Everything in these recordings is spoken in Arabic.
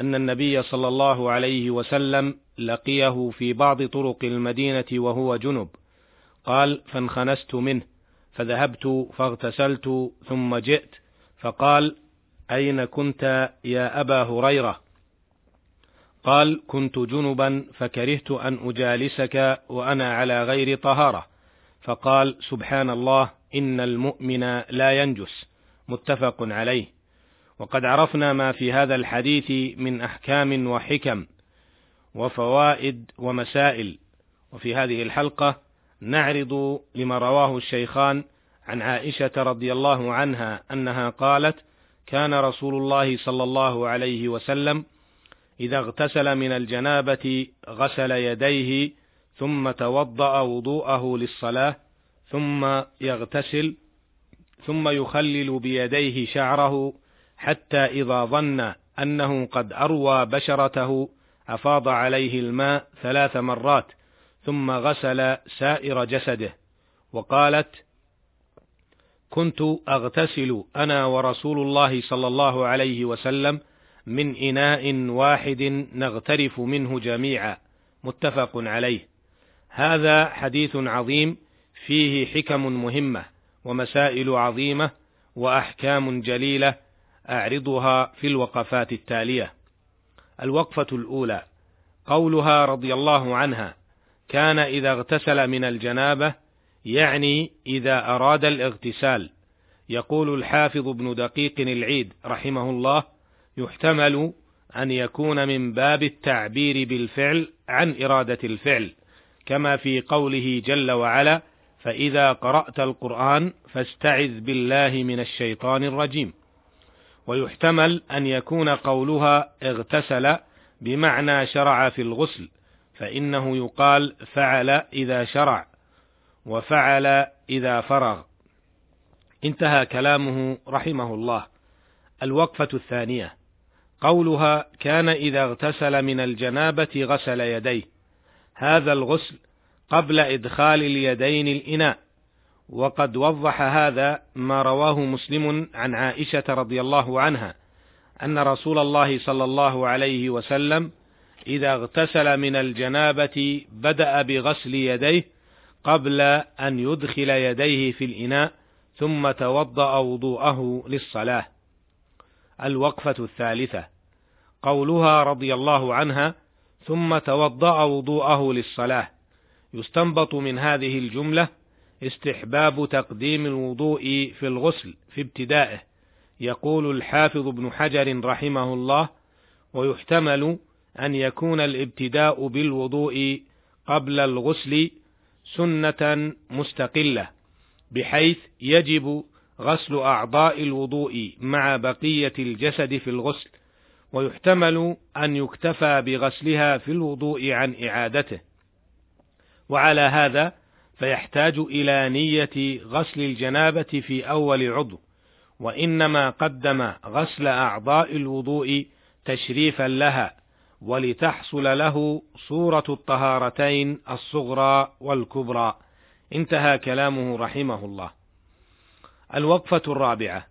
أن النبي صلى الله عليه وسلم لقيه في بعض طرق المدينة وهو جنب. قال فانخنست منه فذهبت فاغتسلت ثم جئت. فقال أين كنت يا أبا هريرة؟ قال كنت جنبا فكرهت أن أجالسك وأنا على غير طهارة. فقال سبحان الله إن المؤمن لا ينجس. متفق عليه. وقد عرفنا ما في هذا الحديث من أحكام وحكم وفوائد ومسائل. وفي هذه الحلقة نعرض لما رواه الشيخان عن عائشة رضي الله عنها أنها قالت كان رسول الله صلى الله عليه وسلم إذا اغتسل من الجنابة غسل يديه ثم توضأ وضوءه للصلاة ثم يغتسل ثم يخلل بيديه شعره حتى إذا ظن أنه قد أروى بشرته أفاض عليه الماء ثلاث مرات ثم غسل سائر جسده. وقالت كنت أغتسل أنا ورسول الله صلى الله عليه وسلم من إناء واحد نغترف منه جميعا. متفق عليه. هذا حديث عظيم فيه حكم مهمة ومسائل عظيمة وأحكام جليلة أعرضها في الوقفات التالية. الوقفة الأولى قولها رضي الله عنها: كان إذا اغتسل من الجنابة يعني إذا أراد الاغتسال. يقول الحافظ ابن دقيق العيد رحمه الله: يحتمل أن يكون من باب التعبير بالفعل عن إرادة الفعل، كما في قوله جل وعلا: فإذا قرأت القرآن فاستعذ بالله من الشيطان الرجيم. ويحتمل أن يكون قولها اغتسل بمعنى شرع في الغسل فإنه يقال فعل إذا شرع وفعل إذا فرغ. انتهى كلامه رحمه الله. الوقفة الثانية. قولها كان إذا اغتسل من الجنابة غسل يديه. هذا الغسل قبل إدخال اليدين الإناء. وقد وضح هذا ما رواه مسلم عن عائشة رضي الله عنها أن رسول الله صلى الله عليه وسلم إذا اغتسل من الجنابة بدأ بغسل يديه قبل أن يدخل يديه في الإناء ثم توضأ وضوءه للصلاة. الوقفة الثالثة. قولها رضي الله عنها ثم توضأ وضوءه للصلاة. يستنبط من هذه الجملة استحباب تقديم الوضوء في الغسل في ابتدائه يقول الحافظ ابن حجر رحمه الله ويحتمل أن يكون الابتداء بالوضوء قبل الغسل سنة مستقلة بحيث يجب غسل أعضاء الوضوء مع بقية الجسد في الغسل ويحتمل أن يكتفى بغسلها في الوضوء عن إعادته. وعلى هذا فيحتاج إلى نية غسل الجنابة في أول عضو، وإنما قدم غسل أعضاء الوضوء تشريفا لها، ولتحصل له صورة الطهارتين الصغرى والكبرى. انتهى كلامه رحمه الله. الوقفة الرابعة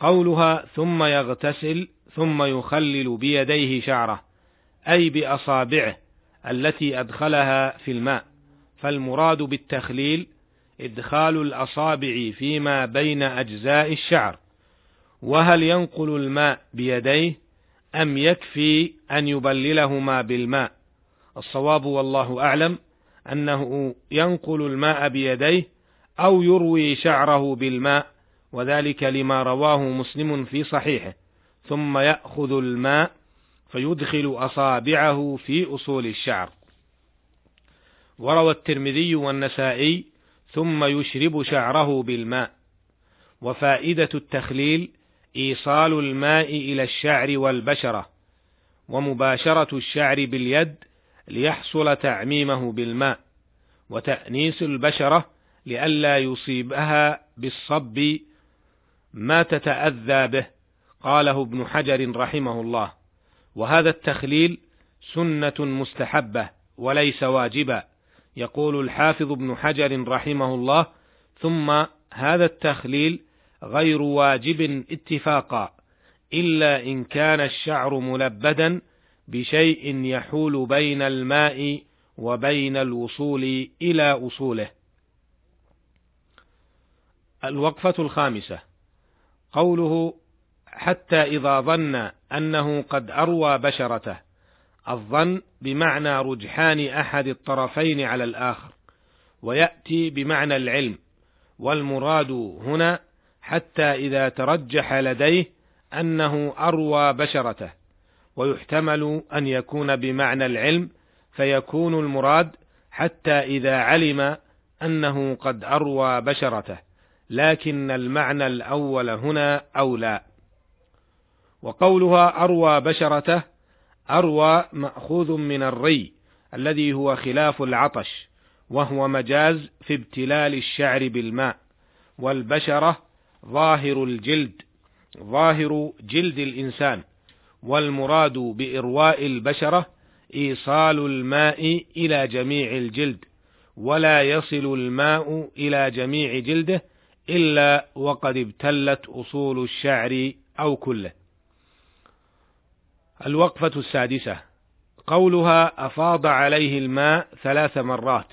قولها ثم يغتسل ثم يخلل بيديه شعره، أي بأصابعه التي أدخلها في الماء. فالمراد بالتخليل إدخال الأصابع فيما بين أجزاء الشعر وهل ينقل الماء بيديه أم يكفي أن يبللهما بالماء؟ الصواب والله أعلم أنه ينقل الماء بيديه أو يروي شعره بالماء وذلك لما رواه مسلم في صحيحه ثم يأخذ الماء فيدخل أصابعه في أصول الشعر. وروى الترمذي والنسائي ثم يشرب شعره بالماء. وفائدة التخليل إيصال الماء إلى الشعر والبشرة ومباشرة الشعر باليد ليحصل تعميمه بالماء وتأنيس البشرة لئلا يصيبها بالصب ما تتأذى به قاله ابن حجر رحمه الله. وهذا التخليل سنة مستحبة وليس واجبا. يقول الحافظ ابن حجر رحمه الله ثم هذا التخليل غير واجب اتفاقا إلا إن كان الشعر ملبدا بشيء يحول بين الماء وبين الوصول إلى أصوله. الوقفة الخامسة قوله حتى إذا ظن أنه قد أروى بشرته الظن بمعنى رجحان أحد الطرفين على الآخر ويأتي بمعنى العلم والمراد هنا حتى إذا ترجح لديه أنه أروى بشرته ويحتمل أن يكون بمعنى العلم فيكون المراد حتى إذا علم أنه قد أروى بشرته لكن المعنى الأول هنا أولى. وقولها أروى بشرته أروى مأخوذ من الري الذي هو خلاف العطش وهو مجاز في ابتلال الشعر بالماء والبشرة ظاهر الجلد ظاهر جلد الإنسان والمراد بإرواء البشرة إيصال الماء إلى جميع الجلد ولا يصل الماء إلى جميع جلده إلا وقد ابتلت أصول الشعر أو كله. الوقفة السادسة. قولها أفاض عليه الماء ثلاث مرات.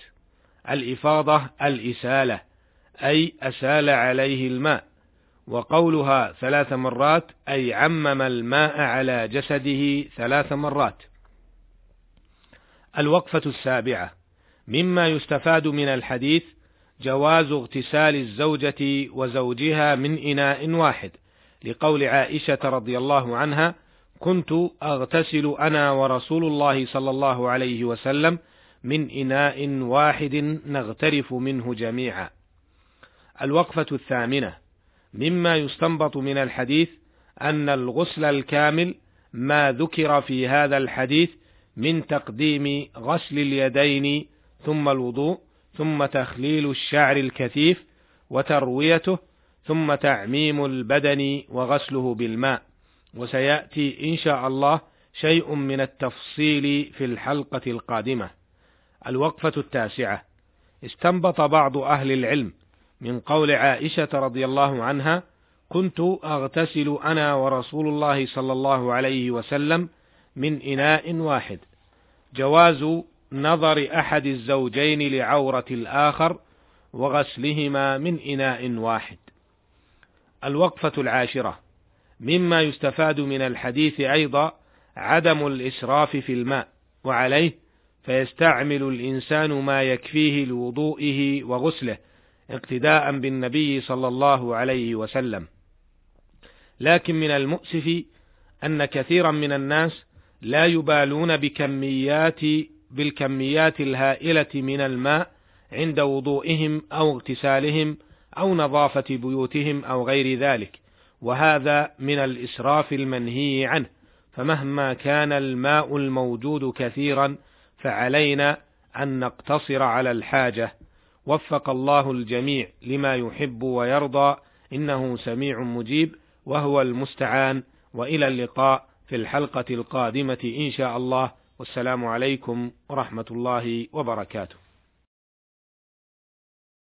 الإفاضة الإسالة أي أسال عليه الماء. وقولها ثلاث مرات أي عمم الماء على جسده ثلاث مرات. الوقفة السابعة. مما يستفاد من الحديث جواز اغتسال الزوجة وزوجها من إناء واحد لقول عائشة رضي الله عنها كنت أغتسل أنا ورسول الله صلى الله عليه وسلم من إناء واحد نغترف منه جميعا. الوقفة الثامنة مما يستنبط من الحديث أن الغسل الكامل ما ذكر في هذا الحديث من تقديم غسل اليدين ثم الوضوء ثم تخليل الشعر الكثيف وترويته ثم تعميم البدن وغسله بالماء وسيأتي إن شاء الله شيء من التفصيل في الحلقة القادمة. الوقفة التاسعة. استنبط بعض أهل العلم من قول عائشة رضي الله عنها كنت أغتسل أنا ورسول الله صلى الله عليه وسلم من إناء واحد. جواز نظر أحد الزوجين لعورة الآخر وغسلهما من إناء واحد. الوقفة العاشرة. مما يستفاد من الحديث أيضا عدم الإسراف في الماء وعليه فيستعمل الإنسان ما يكفيه لوضوئه وغسله اقتداء بالنبي صلى الله عليه وسلم. لكن من المؤسف أن كثيرا من الناس لا يبالون بكميات بالكميات الهائلة من الماء عند وضوئهم أو اغتسالهم أو نظافة بيوتهم أو غير ذلك. وهذا من الإسراف المنهي عنه فمهما كان الماء الموجود كثيرا فعلينا أن نقتصر على الحاجة. وفق الله الجميع لما يحب ويرضى إنه سميع مجيب وهو المستعان. وإلى اللقاء في الحلقة القادمة إن شاء الله. والسلام عليكم ورحمة الله وبركاته.